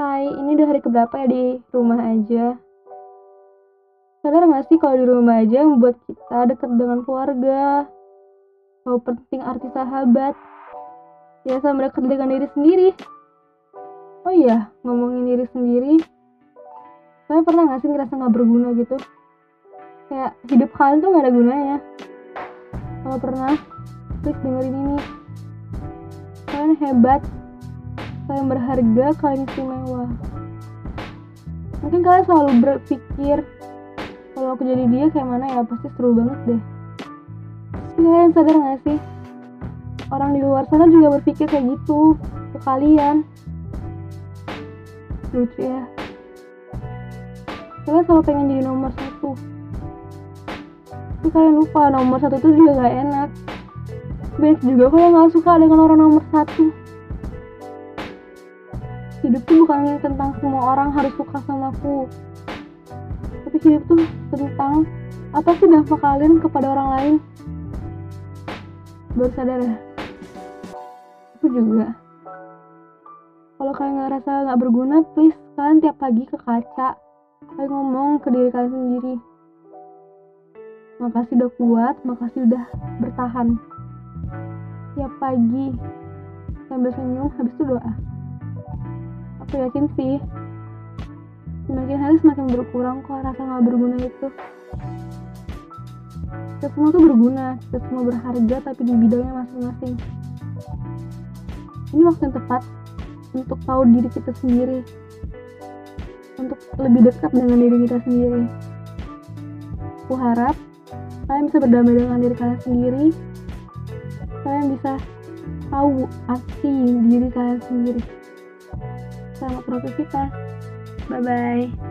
Hai, ini udah hari keberapa ya di rumah aja? Sadar gak sih kalau di rumah aja membuat kita dekat dengan keluarga? Tahu penting arti sahabat? Ya sama dekat dengan diri sendiri. Oh iya, ngomongin diri sendiri. Kalian pernah gak sih ngerasa gak berguna gitu? Kayak hidup kalian tuh gak ada gunanya. Kalau pernah, please dengerin ini. Kalian hebat, kalian berharga, kalian istimewa. Mungkin kalian selalu berpikir, kalau aku jadi dia kayak mana ya, pasti seru banget deh. Tapi kalian sadar gak sih? Orang di luar sana juga berpikir kayak gitu ke kalian. Lucu ya. Kalian selalu pengen jadi nomor satu. Tapi kalian lupa nomor satu itu juga gak enak. Banyak juga kok yang gak suka dengan orang nomor satu hidup tuh bukan tentang semua orang harus suka sama aku. Tapi hidup tuh tentang apa sih dampak kalian kepada orang lain? Baru sadar ya? Aku juga. Kalau kalian ngerasa nggak berguna please kalian tiap pagi ke kaca. Kalian ngomong ke diri kalian sendiri. Makasih udah kuat makasih udah bertahan. Tiap pagi sambil senyum habis itu doa aku yakin sih. Semakin hari semakin berkurang kok rasa nggak berguna itu. Kita semua tuh berguna kita semua berharga tapi di bidangnya masing-masing. Ini waktu yang tepat untuk tahu diri kita sendiri. Untuk lebih dekat dengan diri kita sendiri. Aku harap kalian bisa berdamai dengan diri kalian sendiri. Kalian bisa tahu arti diri kalian sendiri selamat beraktivitas bye bye